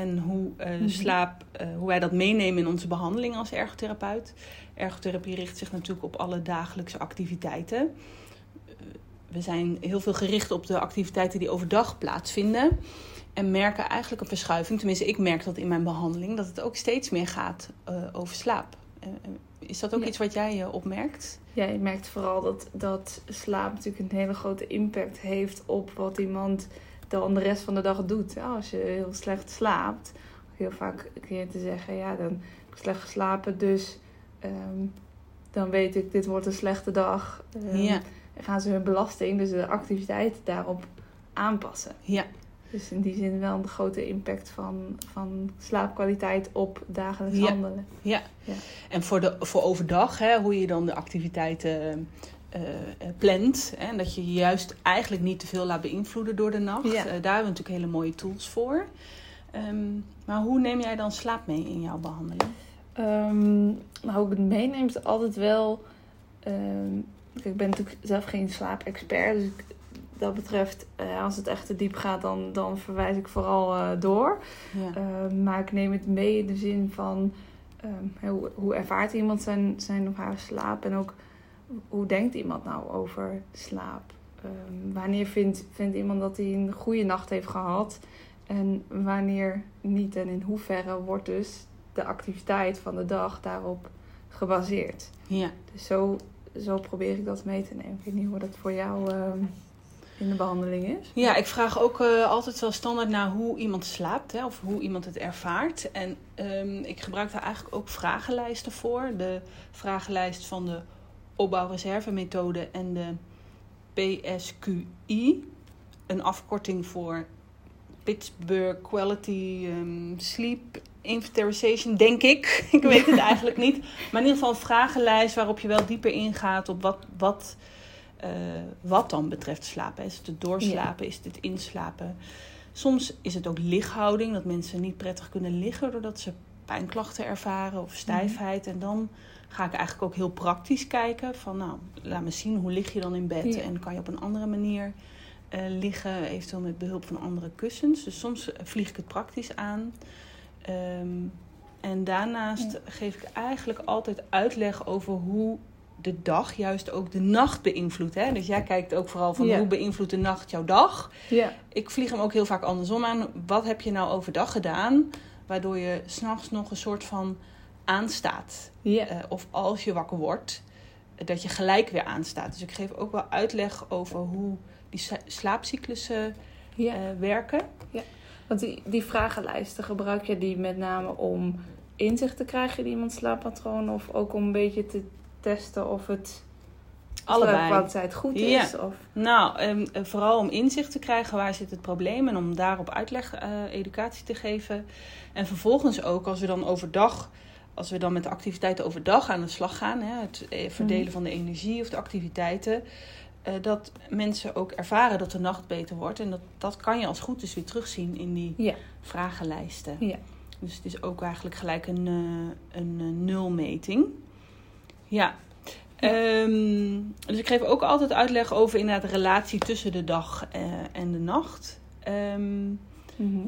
en hoe uh, Mhm. slaap, uh, hoe wij dat meenemen in onze behandeling als ergotherapeut. Ergotherapie richt zich natuurlijk op alle dagelijkse activiteiten. Uh, we zijn heel veel gericht op de activiteiten die overdag plaatsvinden. En merken eigenlijk een verschuiving, tenminste ik merk dat in mijn behandeling, dat het ook steeds meer gaat over slaap. Is dat ook Ja. iets wat jij opmerkt? Ja, je merkt vooral dat, dat slaap natuurlijk een hele grote impact heeft op wat iemand dan de rest van de dag doet. Als je heel slecht slaapt, heel vaak kun je te zeggen, ja, dan heb ik slecht geslapen, dus ehm, dan weet ik, dit wordt een slechte dag. Ehm, Ja. En gaan ze hun belasting, dus de activiteit daarop aanpassen. Ja, Dus in die zin wel een grote impact van, van slaapkwaliteit op dagelijks Ja. handelen. Ja. Ja. En voor, de, voor overdag, hè, hoe je dan de activiteiten eh, plant. Hè, en dat je je juist eigenlijk niet te veel laat beïnvloeden door de nacht. Ja. Eh, daar hebben we natuurlijk hele mooie tools voor. Ehm, maar hoe neem jij dan slaap mee in jouw behandeling? Ehm, nou, hoe ik het meeneem is altijd wel. ehm, kijk, ik ben natuurlijk zelf geen slaapexpert. Dus ik, dat betreft, als het echt te diep gaat, dan, dan verwijs ik vooral door. Ja. Maar ik neem het mee in de zin van hoe, hoe ervaart iemand zijn, zijn of haar slaap en ook hoe denkt iemand nou over slaap? Ehm, wanneer vindt, vindt iemand dat hij een goede nacht heeft gehad en wanneer niet en in hoeverre wordt dus de activiteit van de dag daarop gebaseerd? ja. Dus zo, zo probeer ik dat mee te nemen. Ik weet niet hoe dat voor jou ehm, in de behandeling is. Ja, ik vraag ook eh, altijd wel standaard naar hoe iemand slaapt hè, of hoe iemand het ervaart. En ehm, ik gebruik daar eigenlijk ook vragenlijsten voor. De vragenlijst van de opbouwreservemethode en de PSQI. Een afkorting voor Pittsburgh Quality ehm, Sleep Inventarization, denk ik. ik weet het eigenlijk niet. Maar in ieder geval een vragenlijst waarop je wel dieper ingaat op wat, wat, eh, wat dan betreft slapen. Is het het doorslapen? Is het het inslapen? Soms is het ook lichthouding, dat mensen niet prettig kunnen liggen doordat ze pijnklachten ervaren of stijfheid. En dan ga ik eigenlijk ook heel praktisch kijken van nou, laat me zien hoe lig je dan in bed Ja. en kan je op een andere manier eh, liggen, eventueel met behulp van andere kussens. Dus soms vlieg ik het praktisch aan. Ehm, en daarnaast Ja. geef ik eigenlijk altijd uitleg over hoe de dag juist ook de nacht beïnvloedt. Hè? Dus jij kijkt ook vooral van Ja. hoe beïnvloedt de nacht jouw dag. Ja. Ik vlieg hem ook heel vaak andersom aan. Wat heb je nou overdag gedaan, waardoor je s'nachts nog een soort van aanstaat? Eh, of als je wakker wordt, dat je gelijk weer aanstaat. Dus ik geef ook wel uitleg over hoe die sla- slaapcyclussen eh, werken. Want die, die vragenlijsten, gebruik je die met name om inzicht te krijgen in iemands slaappatroon? Of ook om een beetje te testen of het Allebei. slaapkwaliteit goed Ja. is? Of, Nou, ehm, eh, vooral om inzicht te krijgen waar zit het probleem en om daarop uitleg, eh, educatie te geven. En vervolgens ook als we dan overdag, als we dan met de activiteiten overdag aan de slag gaan, hè, het eh, verdelen Mhm. van de energie of de activiteiten, eh, dat mensen ook ervaren dat de nacht beter wordt. En dat, dat kan je als goed is weer terugzien in die vragenlijsten. Ja. Dus het is ook eigenlijk gelijk een, eh, een eh, nulmeting. Ja. Ehm, dus ik geef ook altijd uitleg over inderdaad de relatie tussen de dag eh, en de nacht. Ehm, Mhm.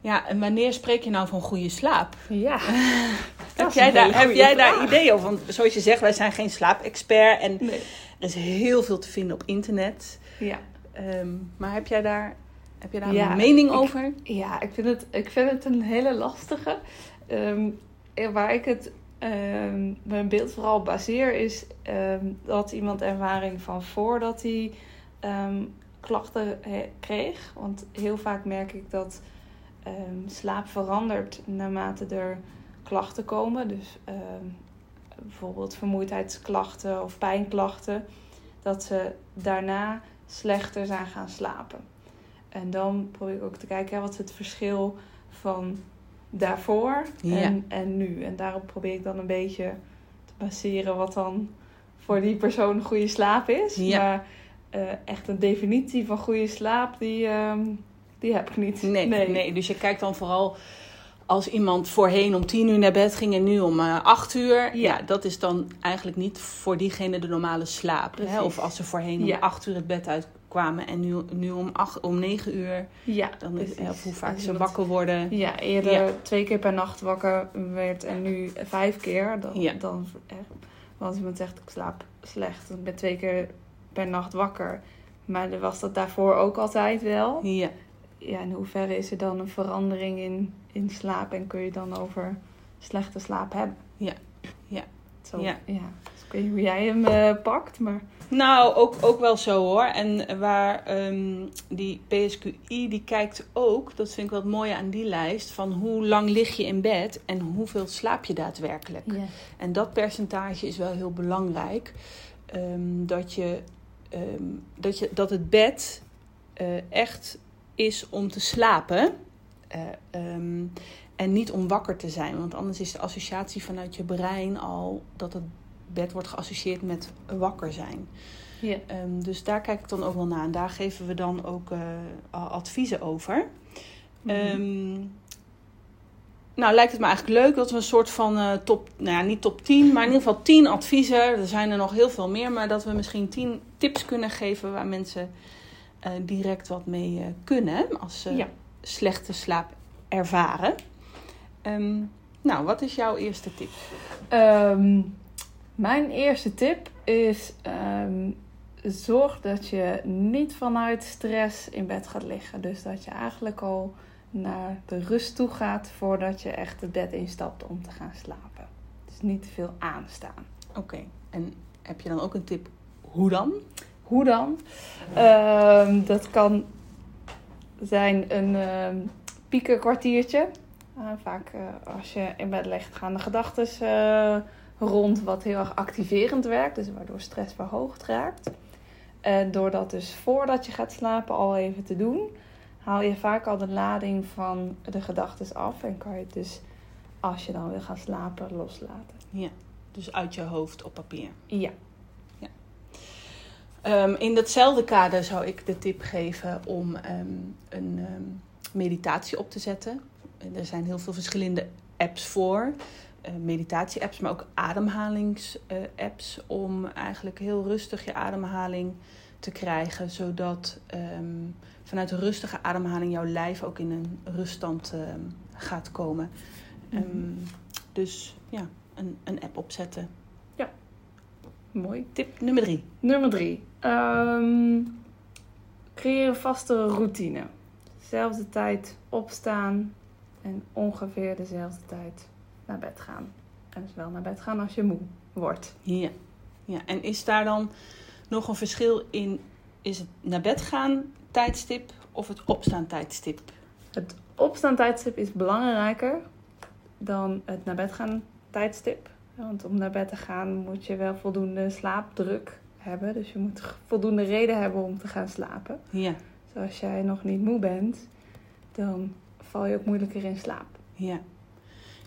ja, en wanneer spreek je nou van goede slaap? Ja. Heb jij, daar, heb jij daar ideeën over? Want zoals je zegt, wij zijn geen slaapexpert en Nee. er is heel veel te vinden op internet. Ja. Ehm, maar heb jij daar, heb jij daar Ja, een mening ik- over? Ja, ik vind het, ik vind het een hele lastige. Waar ik het, ehm, mijn beeld vooral baseer is ehm, dat iemand ervaring van voordat hij ehm, klachten kreeg. Want heel vaak merk ik dat slaap verandert naarmate er klachten komen. Dus bijvoorbeeld vermoeidheidsklachten of pijnklachten. Dat ze daarna slechter zijn gaan slapen. En dan probeer ik ook te kijken, wat het verschil van daarvoor Ja. en, en nu. En daarop probeer ik dan een beetje te baseren wat dan voor die persoon goede slaap is. Ja. Maar eh, echt een definitie van goede slaap, die, ehm, die heb ik niet. Nee, nee. dus je kijkt dan vooral als iemand voorheen om tien uur naar bed ging en nu om eh, acht uur. Ja. Ja. dat is dan eigenlijk niet voor diegene de normale slaap. Hè? Of als ze voorheen om Ja. acht uur het bed uitkwamen en nu, nu om, acht, om negen uur. Ja, Dan is, of hoe vaak ze wakker worden. Ja, eerder Ja. twee keer per nacht wakker werd en nu vijf keer. Dan, Ja. dan echt, want iemand zegt ik slaap slecht, dan ben ik twee keer per nacht wakker. Maar er was dat daarvoor ook altijd wel. Ja, Ja, in hoeverre is er dan een verandering in, in slaap en kun je dan over slechte slaap hebben? Ja. Ja. Zo, Ja. ja. Weet niet hoe jij hem eh, pakt, maar Nou, ook, ook wel zo hoor. En waar ehm, die PSQI, die kijkt ook, dat vind ik wel het mooie aan die lijst, van hoe lang lig je in bed en hoeveel slaap je daadwerkelijk. En dat percentage is wel heel belangrijk. Ehm, dat, je, ehm, dat, je, dat het bed eh, echt is om te slapen. eh, en niet om wakker te zijn. Want anders is de associatie vanuit je brein al dat het bed wordt geassocieerd met wakker zijn. Ja. Ehm, dus daar kijk ik dan ook wel naar. En daar geven we dan ook eh, adviezen over. Mhm. Ehm, nou, lijkt het me eigenlijk leuk dat we een soort van eh, top, nou ja, niet top 10, maar in ieder geval 10 adviezen. Er zijn er nog heel veel meer, maar dat we misschien 10 tips kunnen geven waar mensen eh, direct wat mee kunnen als ze Ja. slechte slaap ervaren. Ehm, nou, wat is jouw eerste tip? Mijn eerste tip is: ehm, zorg dat je niet vanuit stress in bed gaat liggen. Dus dat je eigenlijk al naar de rust toe gaat voordat je echt het bed instapt om te gaan slapen. Dus niet te veel aanstaan. Oké, en heb je dan ook een tip hoe dan? Hoe dan? Ehm, dat kan zijn een ehm piekenkwartiertje. Uh, vaak eh, als je in bed ligt gaan de gedachten eh, rond wat heel erg activerend werkt. Dus waardoor stress verhoogd raakt. En door dat dus voordat je gaat slapen al even te doen, haal je vaak al de lading van de gedachten af. En kan je het dus, als je dan wil gaan slapen, loslaten. Ja, dus uit je hoofd op papier. Ja. Ehm, in datzelfde kader zou ik de tip geven om ehm, een ehm, meditatie op te zetten. En Er zijn heel veel verschillende apps voor. Eh, meditatie-apps, maar ook ademhalings-apps. om eigenlijk heel rustig je ademhaling te krijgen. Zodat ehm, vanuit rustige ademhaling jouw lijf ook in een ruststand ehm, gaat komen. Mhm. Ehm, dus ja, een, een app opzetten. Mooi. Tip nummer drie. Nummer drie. Creëer een vaste routine. Zelfde tijd opstaan en ongeveer dezelfde tijd naar bed gaan. En dus wel naar bed gaan als je moe wordt. Ja. ja. En is daar dan nog een verschil in? Is het naar bed gaan tijdstip of het opstaan tijdstip? Het opstaan tijdstip is belangrijker dan het naar bed gaan tijdstip. Want om naar bed te gaan moet je wel voldoende slaapdruk hebben. Dus je moet voldoende reden hebben om te gaan slapen. Ja. Dus als jij nog niet moe bent, dan val je ook moeilijker in slaap. Ja.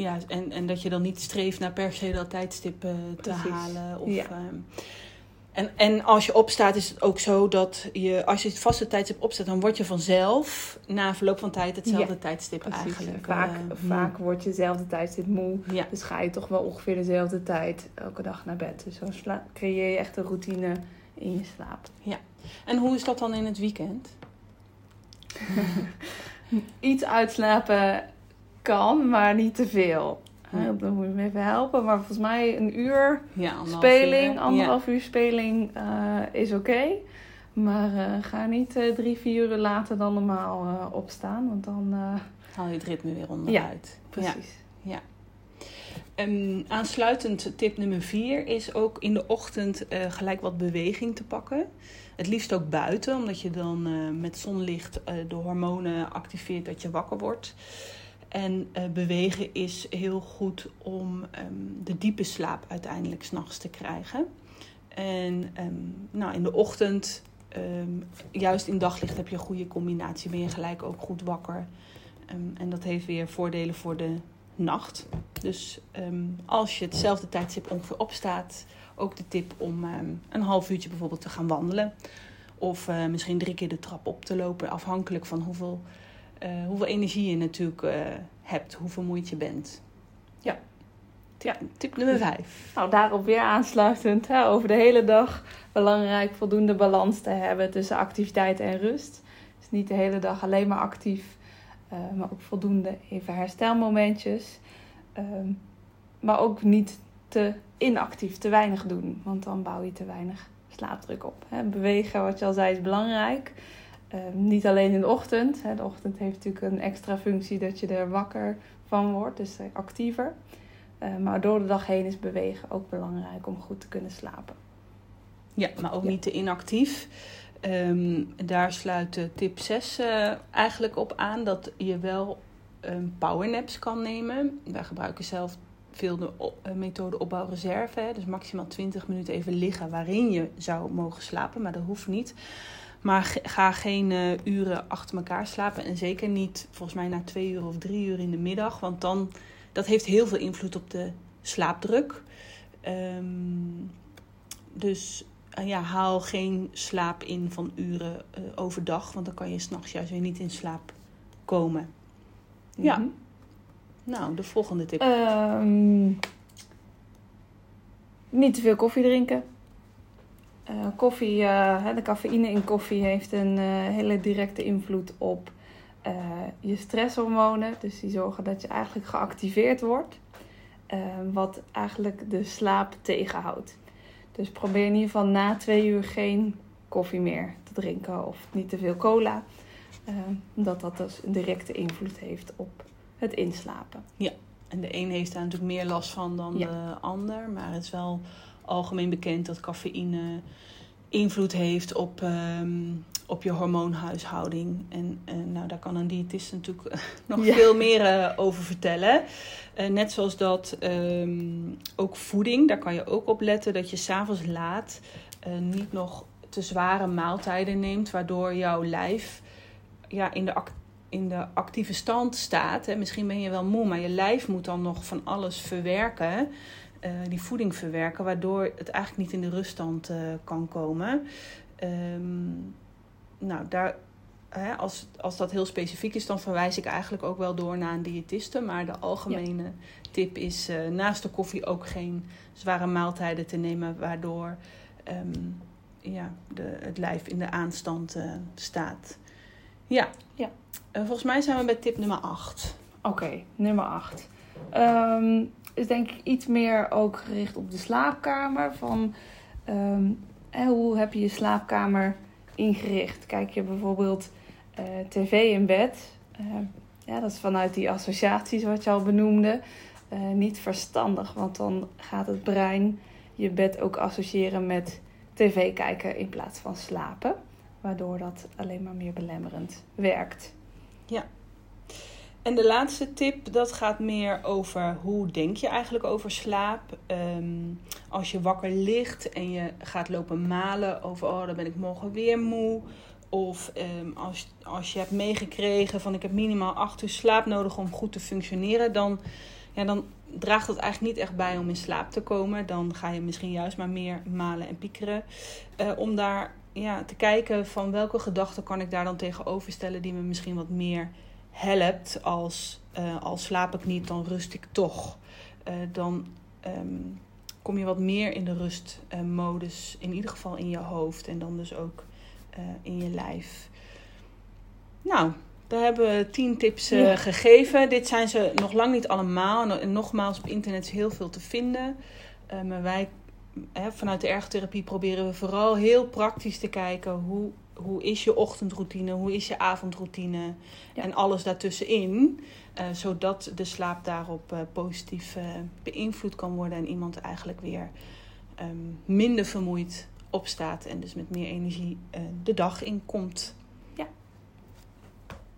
Ja, en, en dat je dan niet streeft naar per se dat tijdstip eh, te Precies. halen. Of, Ja. ehm, en, en als je opstaat is het ook zo dat je, als je het vaste tijdstip opzet, dan word je vanzelf na verloop van tijd hetzelfde Ja, tijdstip Precies. eigenlijk. vaak, eh, vaak word je dezelfde tijdstip moe. Ja. Dus ga je toch wel ongeveer dezelfde tijd elke dag naar bed. Dus sla- creëer je echt een routine in je slaap. En hoe is dat dan in het weekend? Iets uitslapen kan, maar niet te veel. Ja. Dan moet je me even helpen. Maar volgens mij een uur Ja, anderhalf speling, uur. anderhalf uur speling eh, is oké. Maar eh, ga niet eh, drie, vier uur later dan normaal opstaan. Want dan, Ja, haal je het ritme weer onderuit. Ja. precies. Ehm, aansluitend tip nummer vier is ook in de ochtend gelijk wat beweging te pakken. Het liefst ook buiten, omdat je dan met zonlicht de hormonen activeert dat je wakker wordt. En eh, bewegen is heel goed om ehm, de diepe slaap uiteindelijk s'nachts te krijgen. En ehm, nou, in de ochtend, ehm, juist in daglicht, heb je een goede combinatie. Ben je gelijk ook goed wakker. En dat heeft weer voordelen voor de nacht. Dus als je hetzelfde tijdstip ongeveer opstaat, ook de tip om een half uurtje bijvoorbeeld te gaan wandelen. Of eh, misschien drie keer de trap op te lopen, afhankelijk van hoeveel, eh, hoeveel energie je natuurlijk uh, hebt, hoe vermoeid je bent. Ja. Tip, ja. tip nummer vijf. Nou, daarop weer aansluitend. Hè, over de hele dag belangrijk voldoende balans te hebben tussen activiteit en rust. Dus niet de hele dag alleen maar actief, maar ook voldoende even herstelmomentjes. Ehm, maar ook niet te inactief, te weinig doen. Want dan bouw je te weinig slaapdruk op. bewegen, wat je al zei, is belangrijk. Ehm, niet alleen in de ochtend. de ochtend heeft natuurlijk een extra functie dat je er wakker van wordt, dus actiever. Ehm, maar door de dag heen is bewegen ook belangrijk om goed te kunnen slapen. Ja, maar ook niet te inactief. daar sluit tip 6 uh, eh, eigenlijk op aan dat je wel um, powernaps kan nemen. Wij gebruiken zelf veel de uh, methode opbouwreserve. Hè, dus maximaal 20 minuten even liggen waarin je zou mogen slapen. Maar dat hoeft niet. Maar ga geen uh, uren achter elkaar slapen. En zeker niet volgens mij na twee uur of drie uur in de middag. Want dan, dat heeft heel veel invloed op de slaapdruk. Um, dus uh, ja, haal geen slaap in van uren uh, overdag. Want dan kan je s'nachts juist weer niet in slaap komen. Ja. Mhm. Nou, de volgende tip. Um, niet te veel koffie drinken. Uh, koffie, uh, de cafeïne in koffie heeft een uh, hele directe invloed op je stresshormonen. Dus die zorgen dat je eigenlijk geactiveerd wordt. wat eigenlijk de slaap tegenhoudt. Dus probeer in ieder geval na twee uur geen koffie meer te drinken of niet te veel cola. Omdat dat dus een directe invloed heeft op het inslapen. Ja, en de een heeft daar natuurlijk meer last van dan de ander. Maar het is wel algemeen bekend dat cafeïne invloed heeft op, ehm, op je hormoonhuishouding. En nou, daar kan een diëtist natuurlijk nog veel meer uh, over vertellen. Uh, net zoals dat ehm, ook voeding, daar kan je ook op letten dat je s'avonds laat niet nog te zware maaltijden neemt, waardoor jouw lijf ja, in, de in de actieve stand staat. Hè, misschien ben je wel moe, maar je lijf moet dan nog van alles verwerken. Uh, die voeding verwerken, waardoor het eigenlijk niet in de ruststand uh, kan komen. Um, nou, daar, hè, als, als dat heel specifiek is, dan verwijs ik eigenlijk ook wel door naar een diëtiste. Maar de algemene ja. tip is uh, naast de koffie ook geen zware maaltijden te nemen, waardoor um, ja, de, het lijf in de aanstand staat. Ja. ja. Volgens mij zijn we bij tip nummer 8. Oké, okay, nummer 8. Um, is denk ik iets meer ook gericht op de slaapkamer. Van um, hoe heb je je slaapkamer ingericht? Kijk je bijvoorbeeld uh, tv in bed? Uh, ja, dat is vanuit die associaties wat je al benoemde. niet verstandig, want dan gaat het brein je bed ook associëren met tv kijken in plaats van slapen waardoor dat alleen maar meer belemmerend werkt. Ja. En de laatste tip, dat gaat meer over hoe denk je eigenlijk over slaap. Um, als je wakker ligt en je gaat lopen malen over, oh dan ben ik morgen weer moe. Of um, als, als je hebt meegekregen van ik heb minimaal acht uur slaap nodig om goed te functioneren, dan, ja, dan draagt dat eigenlijk niet echt bij om in slaap te komen. Dan ga je misschien juist maar meer malen en piekeren. Uh, om daar ja, te kijken van welke gedachten kan ik daar dan tegenover stellen die me misschien wat meer helpt als uh, al slaap ik niet, dan rust ik toch. Uh, dan um, kom je wat meer in de rustmodus, in ieder geval in je hoofd en dan dus ook uh, in je lijf. Nou, daar hebben we tien tips ja. gegeven. Dit zijn ze nog lang niet allemaal. En nogmaals, op internet is heel veel te vinden. maar wij vanuit de ergotherapie proberen we vooral heel praktisch te kijken hoe, hoe is je ochtendroutine, hoe is je avondroutine en alles daartussenin. Uh, zodat de slaap daarop uh, positief uh, beïnvloed kan worden en iemand eigenlijk weer um, minder vermoeid opstaat en dus met meer energie de dag in komt. Ja.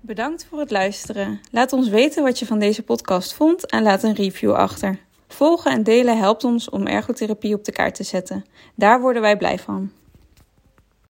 Bedankt voor het luisteren. Laat ons weten wat je van deze podcast vond en laat een review achter. Volgen en delen helpt ons om ergotherapie op de kaart te zetten. Daar worden wij blij van.